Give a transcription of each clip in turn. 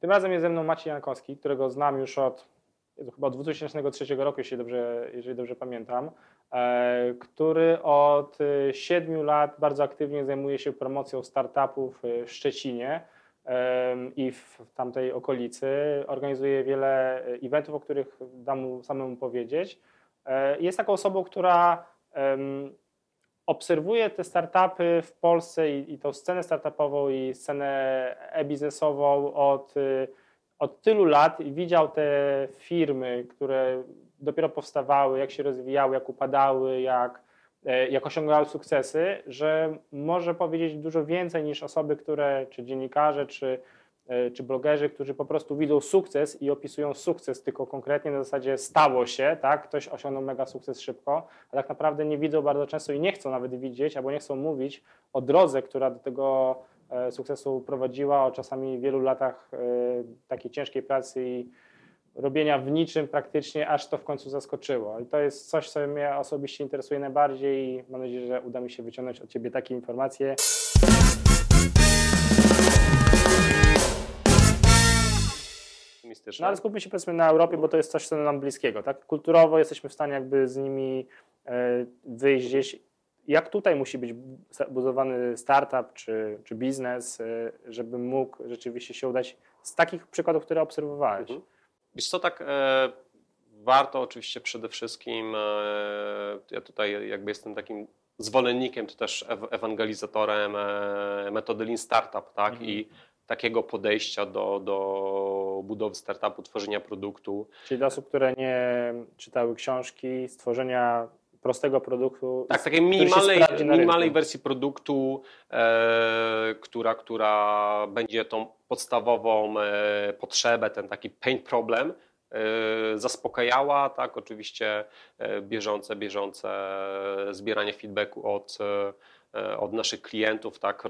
Tym razem jest ze mną Maciej Jankowski, którego znam już od chyba od 2003 roku, jeśli dobrze, jeżeli dobrze pamiętam, e, który od e, siedmiu lat bardzo aktywnie zajmuje się promocją startupów e, w Szczecinie i w tamtej okolicy. Organizuje wiele eventów, o których dam mu samemu powiedzieć. Jest taką osobą, która obserwuje te startupy w Polsce i, i tą scenę startupową i scenę e-biznesową od od tylu lat widział te firmy, które dopiero powstawały, jak się rozwijały, jak upadały, jak, e, jak osiągały sukcesy, że może powiedzieć dużo więcej niż osoby, które, czy dziennikarze, czy, czy blogerzy, którzy po prostu widzą sukces i opisują sukces tylko konkretnie na zasadzie stało się, tak, ktoś osiągnął mega sukces szybko, a tak naprawdę nie widzą bardzo często i nie chcą nawet widzieć, albo nie chcą mówić o drodze, która do tego E, sukcesu prowadziła, o czasami wielu latach e, takiej ciężkiej pracy i robienia w niczym praktycznie, aż to w końcu zaskoczyło. I to jest coś, co mnie osobiście interesuje najbardziej i mam nadzieję, że uda mi się wyciągnąć od Ciebie takie informacje. No ale skupmy się powiedzmy na Europie, bo to jest coś, co nam bliskiego. Tak? Kulturowo jesteśmy w stanie jakby z nimi e, wyjść gdzieś jak tutaj musi być budowany startup czy, czy biznes, y, żeby mógł rzeczywiście się udać z takich przykładów, które obserwowałeś? Mhm. Wiesz co, tak e, warto oczywiście przede wszystkim, e, ja tutaj jakby jestem takim zwolennikiem, czy też ewangelizatorem e, metody Lean Startup, tak? Mhm. I takiego podejścia do, do budowy startupu, tworzenia produktu. Czyli dla osób, które nie czytały książki, stworzenia prostego produktu. Tak, takiej minimalnej, minimalnej wersji produktu, e, która, która będzie tą podstawową e, potrzebę, ten taki pain problem e, zaspokajała, tak, oczywiście e, bieżące, bieżące zbieranie feedbacku od E, od naszych klientów, tak,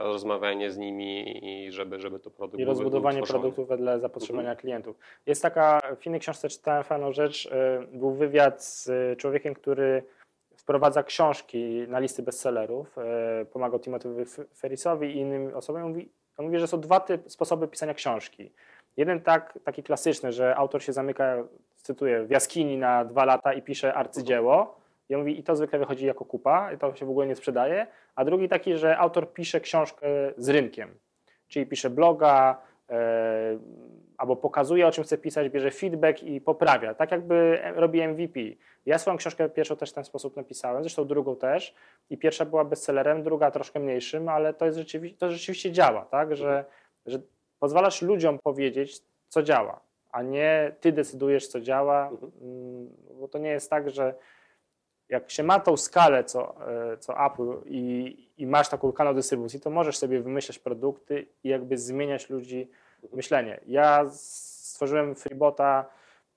rozmawianie z nimi i żeby, żeby to produkt I rozbudowanie był produktów wedle zapotrzebowania mhm. klientów. Jest taka, w innej książce czytałem fajną rzecz, e, był wywiad z człowiekiem, który wprowadza książki na listy bestsellerów, e, pomagał Timothy'owi Ferrisowi i innym osobom. On mówi, on mówi, że są dwa typy, sposoby pisania książki. Jeden tak, taki klasyczny, że autor się zamyka, cytuję, w jaskini na dwa lata i pisze arcydzieło, i on mówi, i to zwykle wychodzi jako kupa, i to się w ogóle nie sprzedaje. A drugi taki, że autor pisze książkę z rynkiem, czyli pisze bloga, e, albo pokazuje, o czym chce pisać, bierze feedback i poprawia. Tak jakby robi MVP. Ja swoją książkę pierwszą też w ten sposób napisałem, zresztą drugą też. I pierwsza była bestsellerem, druga troszkę mniejszym, ale to, jest rzeczywiście, to rzeczywiście działa, tak? Że, że pozwalasz ludziom powiedzieć, co działa, a nie ty decydujesz, co działa, mhm. mm, bo to nie jest tak, że jak się ma tą skalę, co, e, co Apple i, i masz taką kanał dystrybucji, to możesz sobie wymyślać produkty i jakby zmieniać ludzi myślenie. Ja stworzyłem FreeBota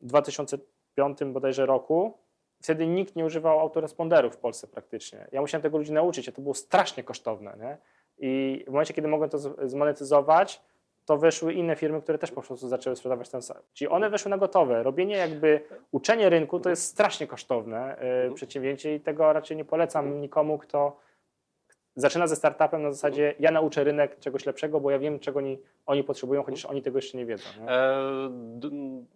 w 2005 bodajże roku. Wtedy nikt nie używał autoresponderów w Polsce praktycznie. Ja musiałem tego ludzi nauczyć, a to było strasznie kosztowne. Nie? I w momencie, kiedy mogłem to zmonetyzować, to weszły inne firmy, które też po prostu zaczęły sprzedawać ten sam. Czyli one weszły na gotowe. Robienie jakby, uczenie rynku to jest strasznie kosztowne y, przedsięwzięcie i tego raczej nie polecam nikomu, kto zaczyna ze startupem na zasadzie ja nauczę rynek czegoś lepszego, bo ja wiem, czego oni, oni potrzebują, chociaż oni tego jeszcze nie wiedzą. Nie? E,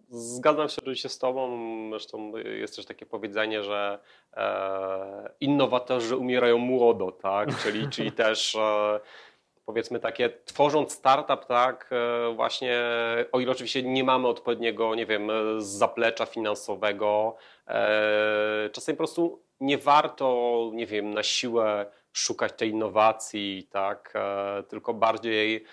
zgadzam się oczywiście z Tobą. Zresztą jest też takie powiedzenie, że e, innowatorzy umierają młodo, tak? Czyli, czyli też e, powiedzmy takie, tworząc startup, tak, e, właśnie, o ile oczywiście nie mamy odpowiedniego, nie wiem, zaplecza finansowego, e, czasem po prostu nie warto, nie wiem, na siłę szukać tej innowacji, tak, e, tylko bardziej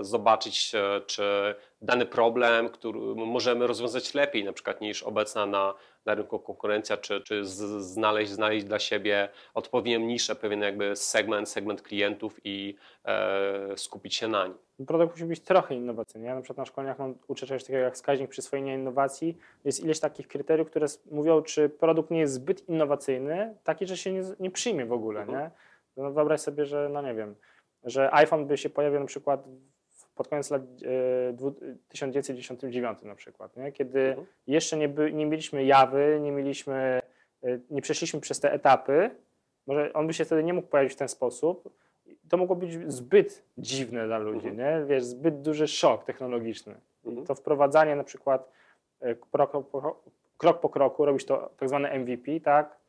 zobaczyć, czy dany problem, który możemy rozwiązać lepiej, na przykład niż obecna na na rynku konkurencja, czy, czy znaleźć, znaleźć dla siebie odpowiednią niszę, pewien jakby segment, segment klientów i e, skupić się na nim. Produkt musi być trochę innowacyjny. Ja na przykład na szkoleniach mam, uczę czegoś takiego jak wskaźnik przyswojenia innowacji. Jest ileś takich kryteriów, które mówią, czy produkt nie jest zbyt innowacyjny, taki, że się nie, nie przyjmie w ogóle. Mhm. Nie? No wyobraź sobie, że no nie wiem, że iPhone by się pojawił na przykład pod koniec lat 1999 e, na przykład, nie? kiedy mhm. jeszcze nie, by, nie mieliśmy jawy, nie mieliśmy, e, nie przeszliśmy przez te etapy, może on by się wtedy nie mógł pojawić w ten sposób, to mogło być zbyt dziwne dla ludzi, Mhm. nie? Wiesz, zbyt duży szok technologiczny. Mhm. To wprowadzanie na przykład e, krok po, krok po kroku, robisz to tak zwane MVP, tak?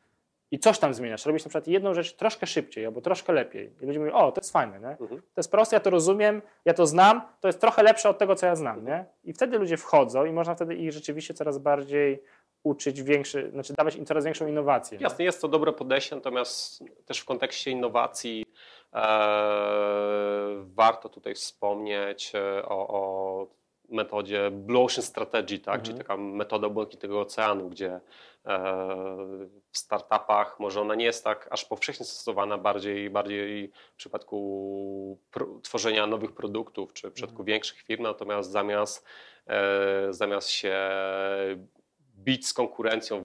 I coś tam zmieniasz. Robisz na przykład jedną rzecz troszkę szybciej albo troszkę lepiej. I ludzie mówią, o, to jest fajne, nie? Mhm. To jest proste, ja to rozumiem, ja to znam, to jest trochę lepsze od tego, co ja znam, nie? I wtedy ludzie wchodzą i można wtedy ich rzeczywiście coraz bardziej uczyć większy, znaczy dawać im coraz większą innowację. nie? Jasne, jest to dobre podejście, natomiast też w kontekście innowacji e, warto tutaj wspomnieć e, o, o metodzie Blue Ocean Strategy, tak? Mhm. czyli taka metoda błękitnego oceanu, gdzie e, w startupach może ona nie jest tak aż powszechnie stosowana, bardziej, bardziej w przypadku tworzenia nowych produktów, czy w przypadku Mhm. większych firm, natomiast zamiast, e, zamiast się bić z konkurencją,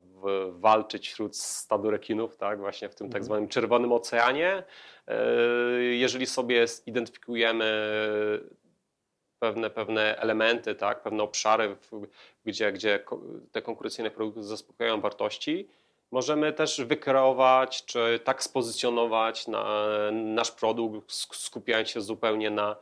walczyć wśród stadu rekinów, tak, właśnie w tym tak Mhm. zwanym czerwonym oceanie. E, Jeżeli sobie zidentyfikujemy pewne, pewne elementy, tak, pewne obszary, gdzie, gdzie te konkurencyjne produkty zaspokajają wartości, możemy też wykreować, czy tak spozycjonować na, nasz produkt, sk- skupiając się zupełnie na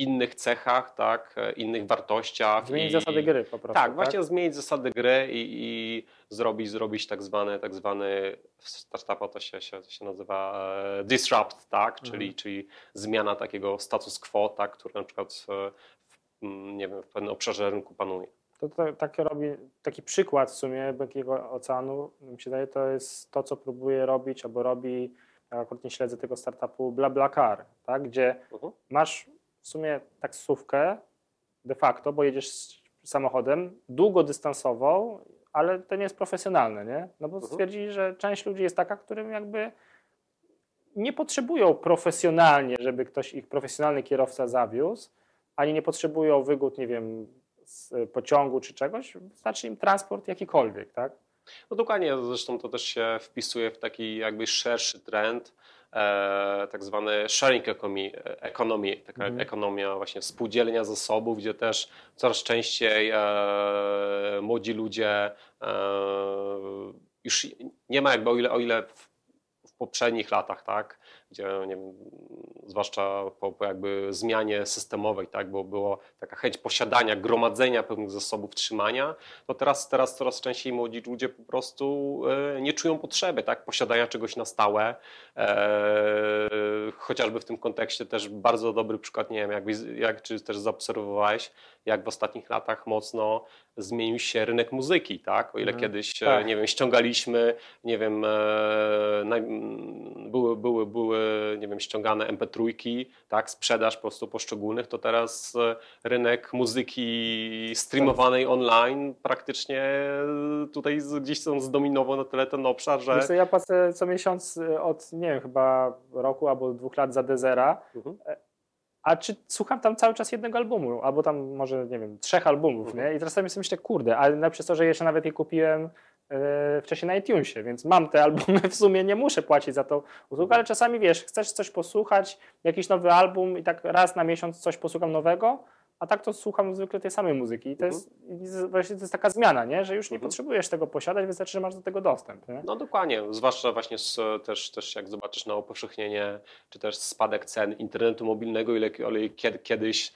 innych cechach, tak, e, innych wartościach. Zmienić i- zasady gry po prostu. tak, właśnie zmienić zasady gry i, i zrobić, zrobić tak zwany, tak zwany w startupa to się, się, to się nazywa e, disrupt, tak? Czyli, Mhm. czyli zmiana takiego status quo, tak? który na przykład w, nie wiem, w pewnym obszarze rynku panuje. To, to tak robi, taki przykład w sumie Wielkiego Oceanu, mi się daje, to jest to, co próbuje robić albo robi, ja akurat nie śledzę tego startupu, BlaBlaCar, tak? gdzie Mhm. masz w sumie taksówkę de facto, bo jedziesz samochodem długodystansową, ale to nie jest profesjonalne, nie? No bo Mhm. stwierdzili, że część ludzi jest taka, którym jakby nie potrzebują profesjonalnie, żeby ktoś ich profesjonalny kierowca zawiózł, ani nie potrzebują wygód, nie wiem, z pociągu czy czegoś, wystarczy im transport jakikolwiek, tak? No dokładnie, zresztą to też się wpisuje w taki jakby szerszy trend, e, tak zwany sharing economy, economy taka Mhm. ekonomia właśnie współdzielenia zasobów, gdzie też coraz częściej e, młodzi ludzie e, już nie ma jakby o ile, o ile w, w poprzednich latach, tak, gdzie nie wiem, zwłaszcza po, po jakby zmianie systemowej, tak, bo było taka chęć posiadania, gromadzenia pewnych zasobów, trzymania, to teraz, teraz coraz częściej młodzi ludzie po prostu e, nie czują potrzeby tak, posiadania czegoś na stałe. E, chociażby w tym kontekście też bardzo dobry przykład, nie wiem, jakbyś, jak czy też zaobserwowałeś, jak w ostatnich latach mocno zmienił się rynek muzyki, tak? O ile Mhm. kiedyś, e, Tak. nie wiem, ściągaliśmy, nie wiem, e, naj, były, były, były, nie wiem, ściągane MP3, tak? Sprzedaż po prostu poszczególnych, to teraz e, rynek muzyki streamowanej online praktycznie tutaj gdzieś tam zdominował na tyle ten obszar, że... Co, ja płacę co miesiąc od, nie wiem, chyba roku albo dwóch lat za Dezera, Mhm. A czy słucham tam cały czas jednego albumu, albo tam może, nie wiem, trzech albumów, Mhm. nie? I teraz sobie myślę, kurde, ale na przez to, że jeszcze nawet je kupiłem e, wcześniej na iTunesie, więc mam te albumy, w sumie nie muszę płacić za tą usługę, ale czasami, wiesz, chcesz coś posłuchać, jakiś nowy album i tak raz na miesiąc coś posłucham nowego, a tak to słucham zwykle tej samej muzyki. I to, jest, i z- właśnie to jest taka zmiana, nie? że już nie Mhm. potrzebujesz tego posiadać, wystarczy, że masz do tego dostęp. Nie? No dokładnie, zwłaszcza właśnie z, też, też jak zobaczysz na upowszechnienie, czy też spadek cen internetu mobilnego, ile, ile kiedy, kiedyś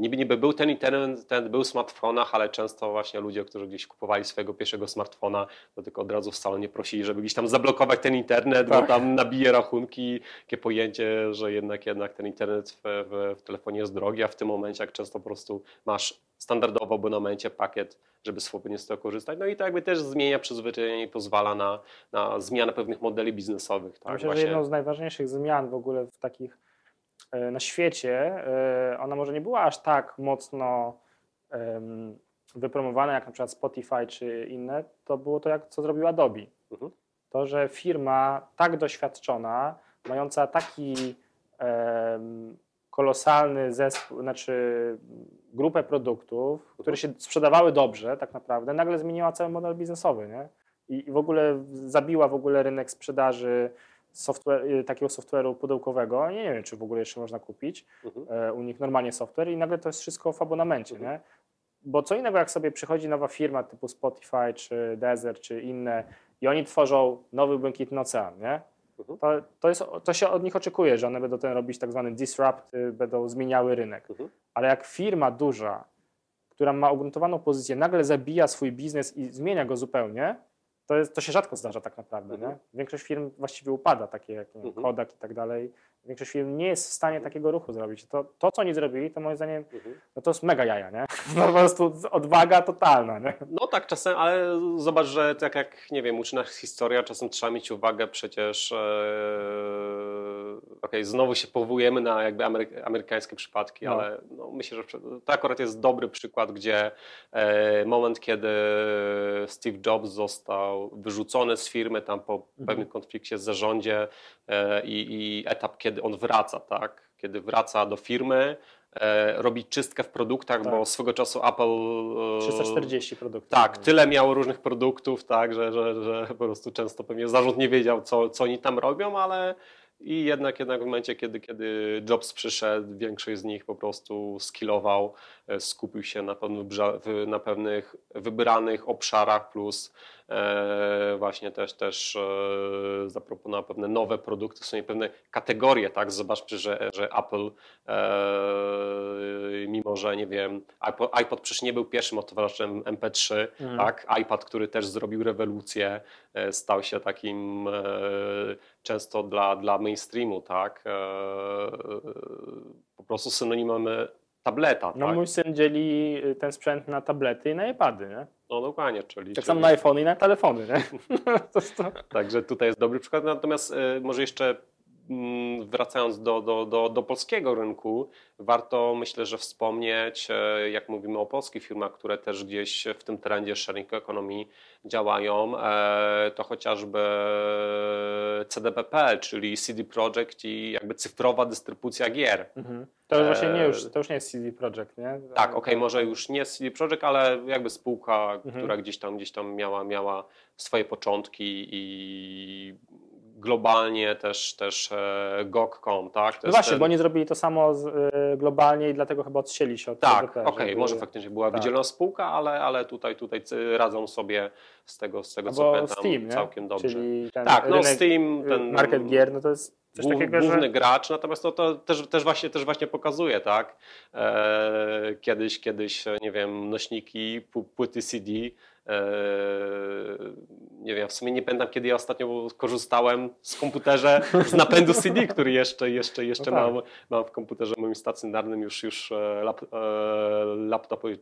niby, niby był ten internet, ten był w smartfonach, ale często właśnie ludzie, którzy gdzieś kupowali swojego pierwszego smartfona, to tylko od razu w salonie prosili, żeby gdzieś tam zablokować ten internet, Tak. bo tam nabije rachunki, takie pojęcie, że jednak, jednak ten internet w, w, w telefonie jest drogi, a w tym momencie jak często po prostu masz standardowo w abonamencie pakiet, żeby swobodnie z tego korzystać. No i to jakby też zmienia przyzwyczajenie i pozwala na, na zmianę pewnych modeli biznesowych. Tak? Myślę, że jedną z najważniejszych zmian w ogóle w takich e, na świecie, e, ona może nie była aż tak mocno wypromowana jak na przykład Spotify czy inne, to było to, jak, co zrobił Adobe. Mhm. To, że firma tak doświadczona, mająca taki kolosalny zespół, znaczy grupę produktów, które się sprzedawały dobrze tak naprawdę, nagle zmieniła cały model biznesowy, nie? I i w ogóle zabiła w ogóle rynek sprzedaży software, y, takiego software'u pudełkowego. Nie wiem, czy w ogóle jeszcze można kupić Mhm. e, u nich normalnie software i nagle to jest wszystko w abonamencie, Mhm. nie? Bo co innego, jak sobie przychodzi nowa firma typu Spotify, czy Deezer, czy inne i oni tworzą nowy Błękitny Ocean, nie? Mhm. To, to, jest, to się od nich oczekuje, że one będą ten robić tak zwany disrupt, y, będą zmieniały rynek. Mhm. Ale jak firma duża, która ma ugruntowaną pozycję, nagle zabija swój biznes i zmienia go zupełnie, to, jest, to się rzadko zdarza tak naprawdę. Mhm. Nie? Większość firm właściwie upada, takie jak nie Mhm. Kodak i tak dalej. Większość firm nie jest w stanie takiego ruchu zrobić. To, to co oni zrobili, to moim zdaniem Mhm. no to jest mega jaja, nie? No po prostu odwaga totalna, nie? No tak, czasem, ale zobacz, że tak jak, nie wiem, uczy nas historia, czasem trzeba mieć uwagę przecież, e, okej, znowu się powołujemy na jakby amery- amerykańskie przypadki, No. ale no, myślę, że to akurat jest dobry przykład, gdzie e, moment, kiedy Steve Jobs został wyrzucony z firmy tam po Mhm. pewnym konflikcie z zarządzie e, i, i etap, kiedy on wraca, tak? Kiedy wraca do firmy, e, robi czystkę w produktach, Tak. bo swego czasu Apple... e, 340 produktów. tak, tyle miało różnych produktów, tak, że, że, że po prostu często pewnie zarząd nie wiedział, co, co oni tam robią, ale i jednak, jednak w momencie, kiedy, kiedy Jobs przyszedł, większość z nich po prostu skillował, e, skupił się na, pewnych, na pewnych wybranych obszarach, plus e, właśnie też, też e, zaproponował pewne nowe produkty, są pewne kategorie, tak, zobaczmy, że, że Apple e, mimo, że nie wiem, iPod, iPod przecież nie był pierwszym odtwarzaczem MP3, Mhm. tak, iPad, który też zrobił rewolucję, e, stał się takim e, często dla, dla mainstreamu, tak, e, po prostu synonimem e, tableta, No tak, mój syn dzieli y, ten sprzęt na tablety i na iPady, nie? no dokładnie, czyli... Tak czyli samo na iPhony i na telefony, nie? to, to. Także tutaj jest dobry przykład. Natomiast e, może jeszcze wracając do, do, do, do polskiego rynku, warto myślę, że wspomnieć, e, jak mówimy o polskich firmach, które też gdzieś w tym trendzie sharing economy działają, e, to chociażby CDPP, czyli CD Projekt i jakby cyfrowa dystrybucja gier. Mhm. To już właśnie nie, Eee, już, to już nie jest CD Projekt, nie? Tak, okej, może już nie CD Projekt, ale jakby spółka, Mhm. która gdzieś tam, gdzieś tam miała, miała swoje początki i globalnie też, też e, GOG.com, tak? To No właśnie, ten- bo oni zrobili to samo y, globalnie i dlatego chyba odcięli się od Tak, CDP, okej, żeby- może faktycznie była tak. wydzielona spółka, ale, ale tutaj, tutaj radzą sobie z tego, z tego co Albo pamiętam Steam, nie? całkiem dobrze. Czyli ten tak, no Steam, y, ten market gier, no to jest coś takiego, główny że... gracz, natomiast to, to też, też, właśnie, też właśnie pokazuje, tak? E, kiedyś, kiedyś, e, nie wiem, nośniki, płyty CD. E, nie wiem, w sumie nie pamiętam, kiedy ja ostatnio korzystałem z komputerze z napędu CD, który jeszcze, jeszcze, jeszcze No tak. mam, mam w komputerze moim stacjonarnym, już, już e, lap, e, laptopy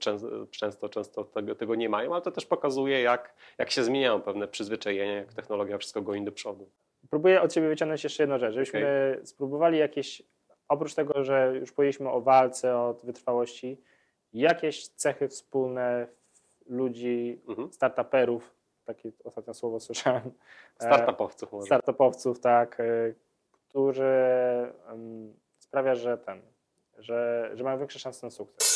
często, często, tego, tego nie mają, ale to też pokazuje, jak, jak się zmieniają pewne przyzwyczajenia, jak technologia wszystko goni do przodu. Próbuję od Ciebie wyciągnąć jeszcze jedną rzecz, żebyśmy spróbowali jakieś, oprócz tego, że już powiedzieliśmy o walce, o wytrwałości, jakieś cechy wspólne ludzi, Mhm. startuperów, takie ostatnie słowo słyszałem, e, Startupowców może. startupowców, tak, e, którzy sprawia, że ten, że, że mają większe szanse na sukces.